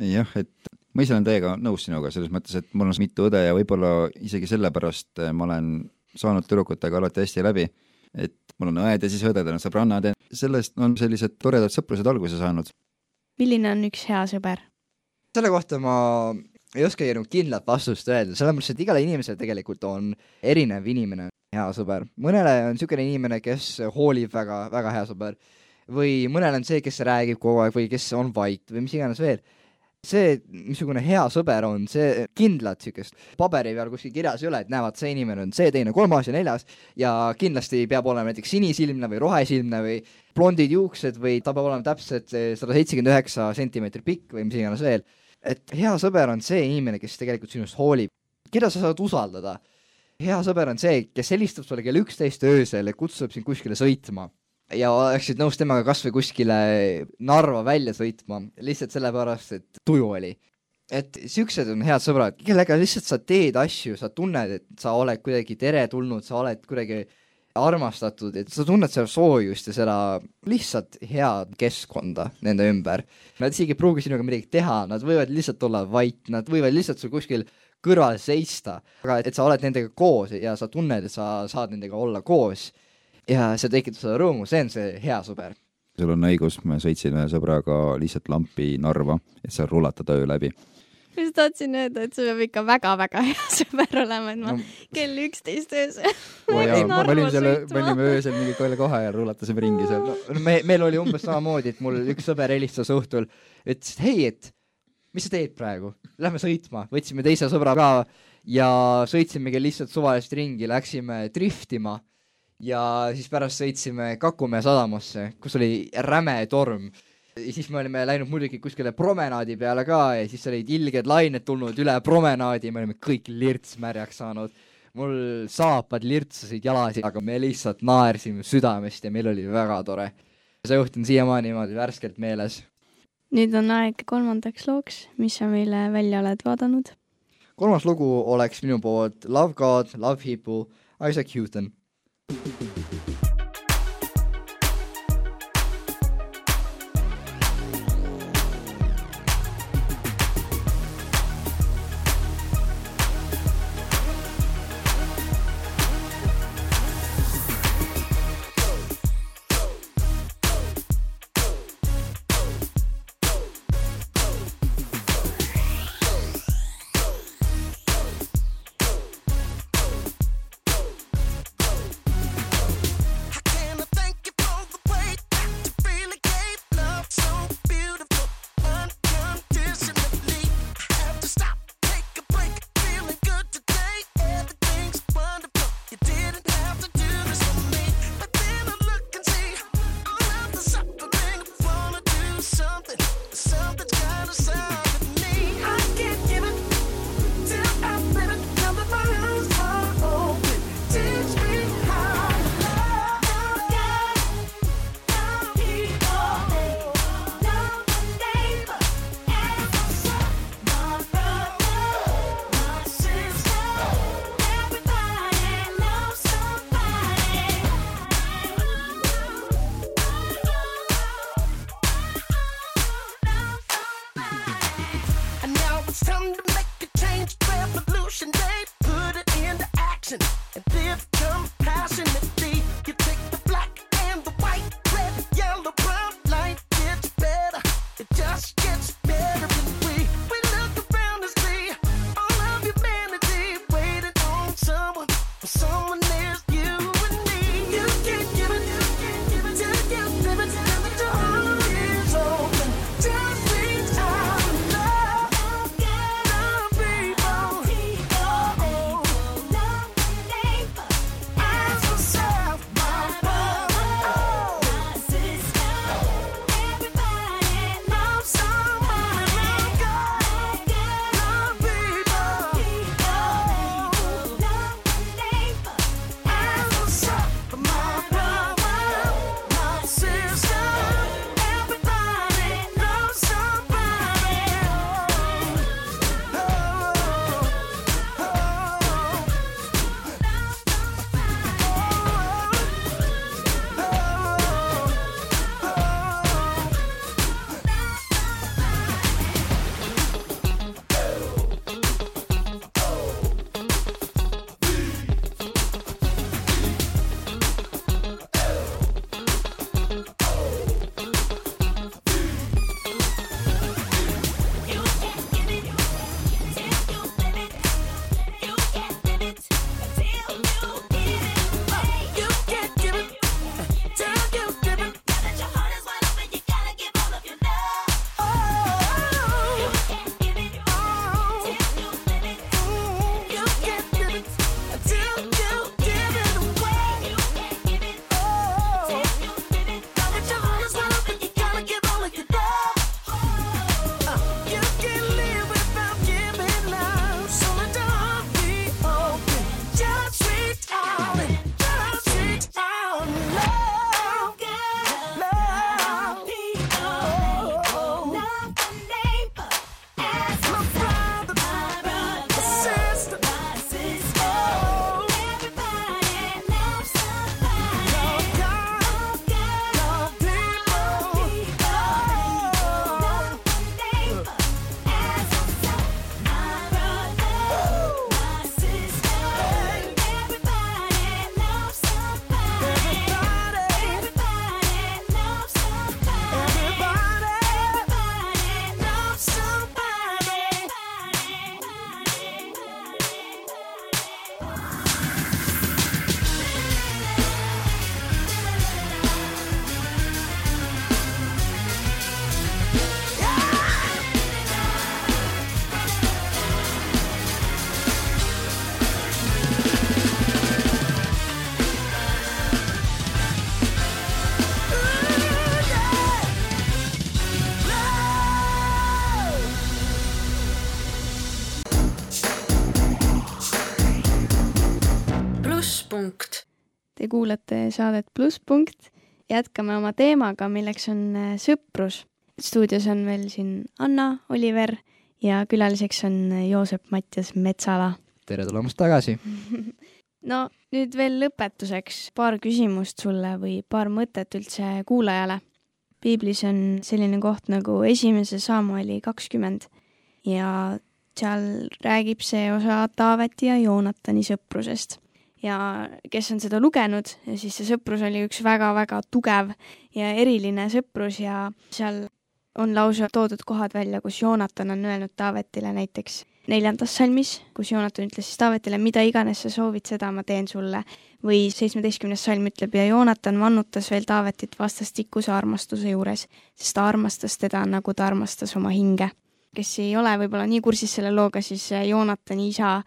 jah, et ma ise olen täiega nõus sinuga selles mõttes, et mul on mitu õde ja võib-olla isegi sellepärast ma olen saanud tüdrukutega alati hästi läbi, et mul on õed ja siis õded on sõbrannad ja sellest on sellised toredad sõprused alguse saanud. milline on üks hea sõber? selle kohta ma ei oskagi nagu kindlat vastust öelda, selles mõttes, et igale inimesele tegelikult on erinev inimene hea sõber. mõnele on niisugune inimene, kes hoolib väga, väga hea sõber või mõnel on see, kes räägib kogu aeg või kes on vait või mis iganes veel. see, missugune hea sõber on, see kindlat niisugust paberi peal kuskil kirjas ei ole, et näevad, see inimene on see, teine, kolmas ja neljas ja kindlasti peab olema näiteks sinisilmne või rohesilmne või blondid juuksed või ta peab olema täpselt sada seitsekümmend üheksa sentimeetrit pikk või mis iganes veel. et hea sõber on see inimene, kes tegelikult sinust hoolib, keda sa saad usaldada. hea sõber on see, kes helistab sulle kell üksteist öösel ja kutsub sind kuskile sõitma ja oleksid nõus temaga kas või kuskile Narva välja sõitma, lihtsalt sellepärast, et tuju oli. et siuksed on head sõbrad, kellega lihtsalt sa teed asju, sa tunned, et sa oled kuidagi teretulnud, sa oled kuidagi armastatud, et sa tunned seda soojust ja seda lihtsalt head keskkonda nende ümber. Nad isegi ei pruugi sinuga midagi teha, nad võivad lihtsalt olla vait, nad võivad lihtsalt sul kuskil kõrval seista, aga et sa oled nendega koos ja sa tunned, et sa saad nendega olla koos ja see tekitab seda rõõmu, see on see hea sõber. sul on õigus, ma sõitsin ühe sõbraga lihtsalt lampi Narva, et seal rulatada öö läbi. ma just tahtsin öelda, et see peab ikka väga-väga hea sõber olema, et ma No. kell üksteist öösel me olime seal, me olime öösel mingi kohe kohe ja rulatasime ringi seal no.. no me, meil oli umbes samamoodi, et mul üks sõber helistas õhtul, ütles, et hei, et mis sa teed praegu, lähme sõitma, võtsime teise sõbra ka ja sõitsimegi lihtsalt suvaliselt ringi, läksime driftima ja siis pärast sõitsime Kakumäe sadamasse, kus oli räme torm. ja siis me olime läinud muidugi kuskile promenaadi peale ka ja siis olid ilged lained tulnud üle promenaadi, me olime kõik lirtsmärjaks saanud. mul saapad lirtsasid jalasid, aga me lihtsalt naersime südamest ja meil oli väga tore. see õht on siiamaani niimoodi värskelt meeles. nüüd on aeg kolmandaks looks, mis sa meile välja oled vaadanud. kolmas lugu oleks minu poolt Love God, Love Hippo, Isaac Newton. thank you kuulate saadet Plusspunkt. jätkame oma teemaga, milleks on äh, sõprus. stuudios on meil siin Anna, Oliver ja külaliseks on äh, Joosep Mattias Metsala. tere tulemast tagasi! no nüüd veel lõpetuseks paar küsimust sulle või paar mõtet üldse kuulajale. piiblis on selline koht nagu esimese Samueli kakskümmend ja seal räägib see osa Taaveti ja Joonatani sõprusest. Ja kes on seda lugenud, siis see sõprus oli üks väga-väga tugev ja eriline sõprus ja seal on lausa toodud kohad välja, kus Joonatan on öelnud Taavetile näiteks neljandas salmis, kus Joonatan ütles siis Taavetile, mida iganes sa soovid, seda ma teen sulle. või seitsmeteistkümnes salm ütleb ja Joonatan vannutas veel Taavetit vastastikuse armastuse juures, sest ta armastas teda, nagu ta armastas oma hinge kes ei ole võib-olla nii kursis selle looga, siis Joonatani isa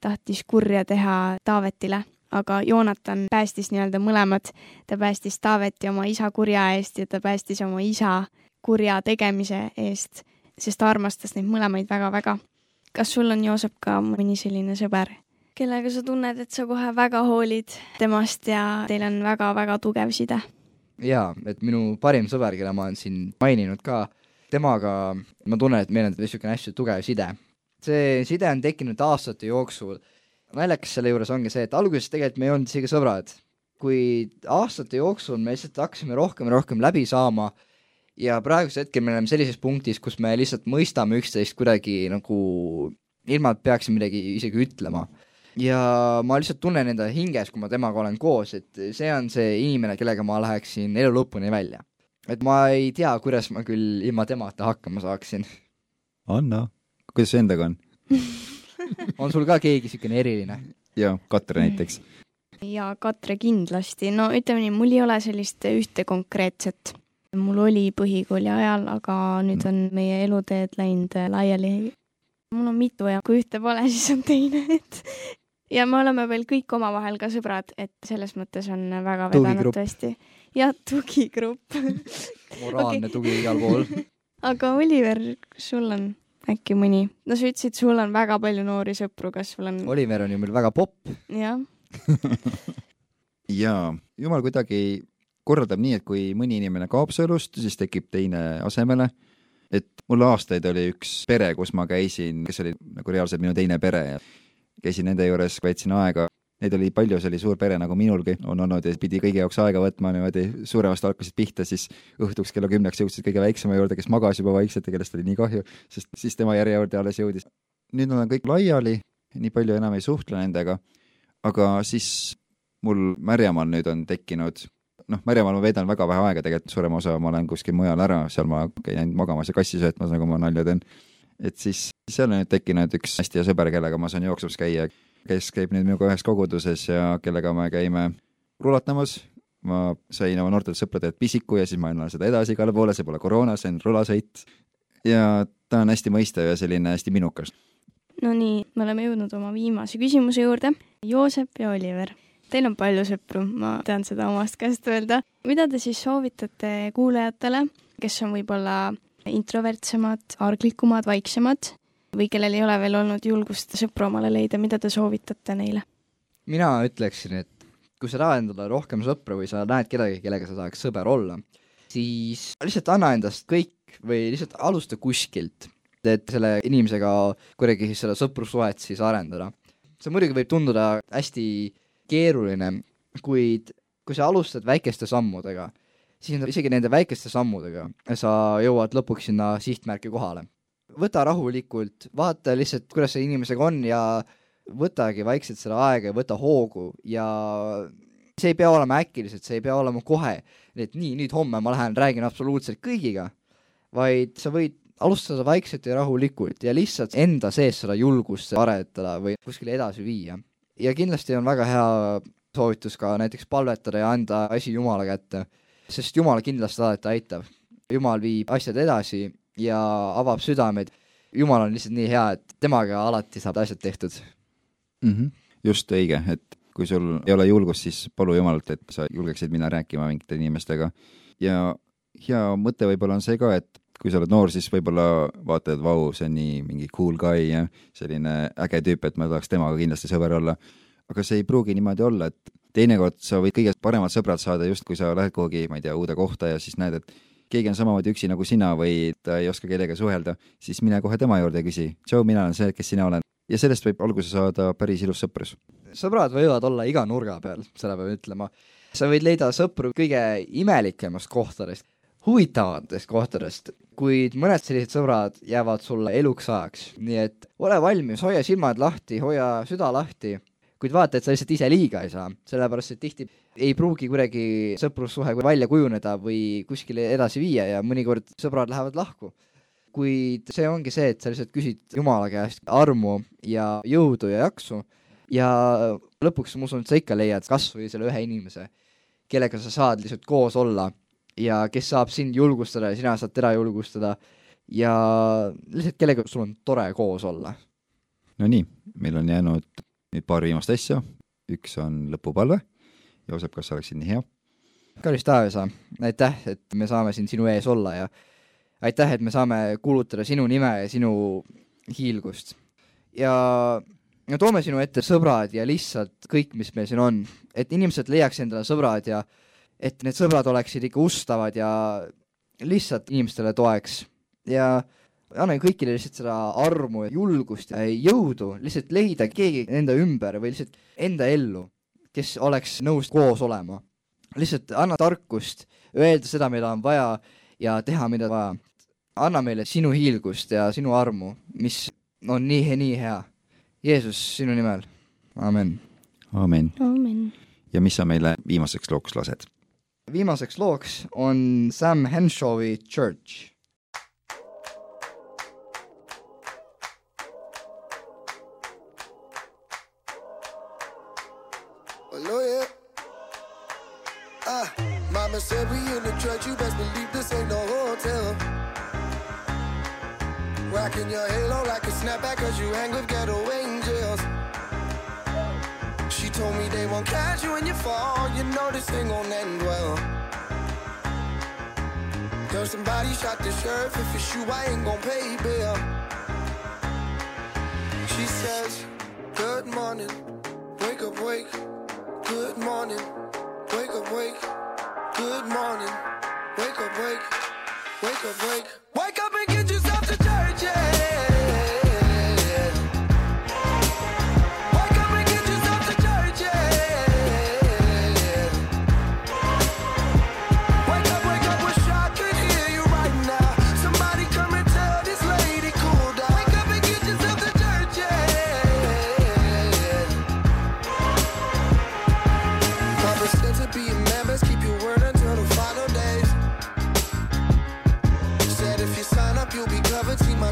tahtis kurja teha Taavetile, aga Joonatan päästis nii-öelda mõlemad. ta päästis Taaveti oma isa kurja eest ja ta päästis oma isa kurja tegemise eest, sest ta armastas neid mõlemaid väga-väga. kas sul on, Joosep, ka mõni selline sõber, kellega sa tunned, et sa kohe väga hoolid temast ja teil on väga-väga tugev side? jaa, et minu parim sõber, keda ma olen siin maininud ka, temaga ma tunnen, et meil on niisugune hästi tugev side. See side on tekkinud aastate jooksul. naljakas selle juures ongi see, et alguses tegelikult me ei olnud isegi sõbrad, kuid aastate jooksul me lihtsalt hakkasime rohkem ja rohkem läbi saama ja praegusel hetkel me oleme sellises punktis, kus me lihtsalt mõistame üksteist kuidagi nagu ilma, et peaksime midagi isegi ütlema. ja ma lihtsalt tunnen enda hinges, kui ma temaga olen koos, et see on see inimene, kellega ma läheksin elu lõpuni välja et ma ei tea, kuidas ma küll ilma temata hakkama saaksin. Anna, kuidas endaga on? on sul ka keegi niisugune eriline? jaa, Katre näiteks. ja Katre kindlasti, no ütleme nii, mul ei ole sellist ühte konkreetset. mul oli põhikooli ajal, aga nüüd on meie eluteed läinud laiali. mul on mitu ja kui ühte pole, siis on teine, et ja me oleme veel kõik omavahel ka sõbrad, et selles mõttes on väga vedanud tõesti. jah, tugigrupp moraalne okay. tugi igal pool. aga Oliver, kas sul on äkki mõni, no sa ütlesid, sul on väga palju noori sõpru, kas sul on? Oliver on ju meil väga popp. jah jaa, jumal kuidagi korraldab nii, et kui mõni inimene kaob su elust, siis tekib teine asemele. et mul aastaid oli üks pere, kus ma käisin, kes oli nagu reaalselt minu teine pere ja käisin nende juures, veetsin aega. Neid oli palju, see oli suur pere nagu minulgi on olnud ja pidi kõigi jaoks aega võtma niimoodi, suuremast hakkasid pihta, siis õhtuks kella kümneks jõudsid kõige väiksema juurde, kes magas juba vaikselt ja kellest oli nii kahju, sest siis tema järjekord alles jõudis. nüüd nad on kõik laiali, nii palju enam ei suhtle nendega, aga siis mul Märjamaal nüüd on tekkinud noh, Märjamaal ma veedan väga vähe aega, tegelikult suurem osa ma olen kuskil mujal ära, seal ma käin ainult magamas ja kassi söötmas, nagu ma nalja teen. et siis seal on nüüd tekkinud üks hästi hea sõber, kellega ma saan jooksumas käia, kes käib nüüd minuga ühes koguduses ja kellega me käime rulatamas. ma sain oma noortelt sõpradelt pisiku ja siis ma annan seda edasi igale poole, see pole koroona, see on rulasõit. ja ta on hästi mõistev ja selline hästi minukas. Nonii, me oleme jõudnud oma viimase küsimuse juurde. Joosep ja Oliver, teil on palju sõpru, ma tean seda omast käest öelda. mida te siis soovitate kuulajatele, kes on võib-olla introvertsemad, arglikumad, vaiksemad või kellel ei ole veel olnud julgust sõpru omale leida, mida te soovitate neile? mina ütleksin, et kui sa tahad endale rohkem sõpru või sa näed kedagi, kellega sa tahaks sõber olla, siis lihtsalt anna endast kõik või lihtsalt alusta kuskilt, et selle inimesega kuidagi siis seda sõprussuhet siis arendada. see muidugi võib tunduda hästi keeruline, kuid kui sa alustad väikeste sammudega, siis isegi nende väikeste sammudega sa jõuad lõpuks sinna sihtmärki kohale võta rahulikult, vaata lihtsalt, kuidas selle inimesega on ja võtagi vaikselt seda aega ja võta hoogu ja see ei pea olema äkiliselt, see ei pea olema kohe, et nii, nüüd homme ma lähen räägin absoluutselt kõigiga, vaid sa võid alustada vaikselt ja rahulikult ja lihtsalt enda sees seda julgust aretada või kuskile edasi viia. ja kindlasti on väga hea soovitus ka näiteks palvetada ja anda asi Jumala kätte, sest Jumal kindlasti alati aitab. Jumal viib asjad edasi ja avab südameid. jumal on lihtsalt nii hea, et temaga alati saab asjad tehtud mm. -hmm. just õige, et kui sul ei ole julgust, siis palu Jumalalt, et sa julgeksid minna rääkima mingite inimestega. ja hea mõte võib-olla on see ka, et kui sa oled noor, siis võib-olla vaatad, et vau, see on nii mingi cool guy ja selline äge tüüp, et ma tahaks temaga kindlasti sõber olla. aga see ei pruugi niimoodi olla, et teinekord sa võid kõige paremad sõbrad saada just, kui sa lähed kuhugi, ma ei tea, uude kohta ja siis näed, et keegi on samamoodi üksi nagu sina või ta ei oska kellegagi suhelda, siis mine kohe tema juurde ja küsi. tšau, mina olen see, kes sina oled. ja sellest võib alguse saada päris ilus sõprus. sõbrad võivad olla iga nurga peal, seda peab ütlema. sa võid leida sõpru kõige imelikemast kohtadest, huvitavatest kohtadest, kuid mõned sellised sõbrad jäävad sulle eluks ajaks, nii et ole valmis, hoia silmad lahti, hoia süda lahti, kuid vaata, et sa lihtsalt ise liiga ei saa, sellepärast et tihti ei pruugi kuidagi sõprussuhe välja kujuneda või kuskile edasi viia ja mõnikord sõbrad lähevad lahku. kuid see ongi see, et sa lihtsalt küsid Jumala käest armu ja jõudu ja jaksu ja lõpuks ma usun, et sa ikka leiad kas või selle ühe inimese, kellega sa saad lihtsalt koos olla ja kes saab sind julgustada ja sina saad teda julgustada ja lihtsalt kellega sul on tore koos olla. Nonii, meil on jäänud nüüd paar viimast asja, üks on lõpupalve. Joosep, kas sa oleksid nii hea? kallis Taavisa, aitäh, et me saame siin sinu ees olla ja aitäh, et me saame kuulutada sinu nime ja sinu hiilgust. ja ja toome sinu ette sõbrad ja lihtsalt kõik, mis meil siin on, et inimesed leiaks endale sõbrad ja et need sõbrad oleksid ikka ustavad ja lihtsalt inimestele toeks ja anna kõigile lihtsalt seda armu ja julgust ja jõudu lihtsalt leida keegi enda ümber või lihtsalt enda ellu, kes oleks nõus koos olema. lihtsalt anna tarkust, öelda seda, mida on vaja ja teha, mida vaja. anna meile sinu hiilgust ja sinu armu, mis on nii, nii hea. Jeesus, sinu nimel, amen. aamen. aamen. ja mis sa meile viimaseks looks lased? viimaseks looks on Sam Henshawi Church. Said we in the church, you best believe this ain't no hotel. Rocking your halo like a snapback, cause you hang with ghetto angels. She told me they won't catch you when you fall, you know this ain't gon' end well. Girl, somebody shot the sheriff, if it's you, I ain't gon' pay bail. She says, Good morning, wake up, wake. Good morning, wake up, wake. Good morning, wake up, wake. Wake up, wake. Wake up and get yourself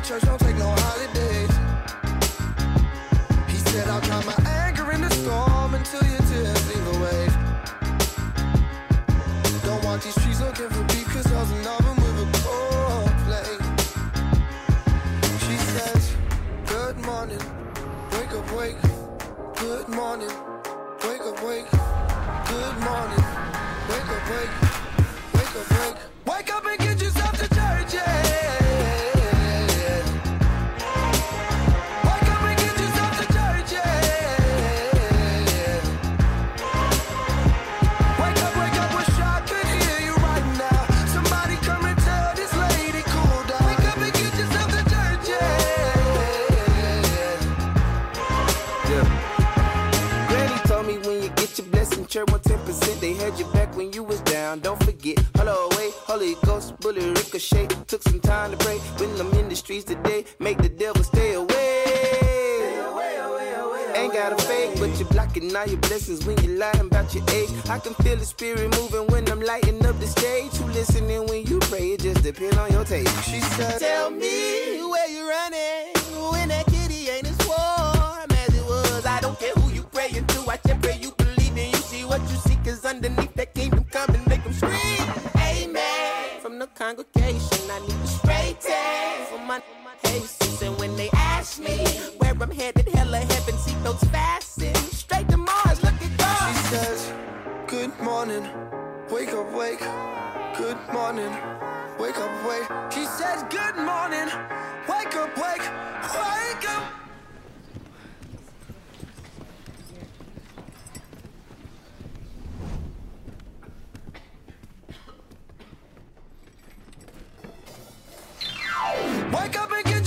church don't take no holidays. He said I'll calm my anger in the storm until your tears leave a wave. Don't want these streets looking for beef, cause there's 'em with a cold play. She says, Good morning, wake up, wake. Good morning, wake up, wake. Good morning, wake up. Wake Holy Ghost, bullet ricochet. Took some time to pray. When I'm in the streets today, make the devil stay away. Ain't got a fake, but you're blocking all your blessings when you're lying about your age. I can feel the spirit moving when I'm lighting up the stage. Who listening when you pray? It just depends on your taste. She said, Tell me where you're running when that kitty ain't as warm as it was. I don't care who you praying to. I just pray you believe and you see what you see. Cause underneath that kingdom come and make them scream. morning, wake up, wake. She says, good morning, wake up, wake, wake up. Wake up and get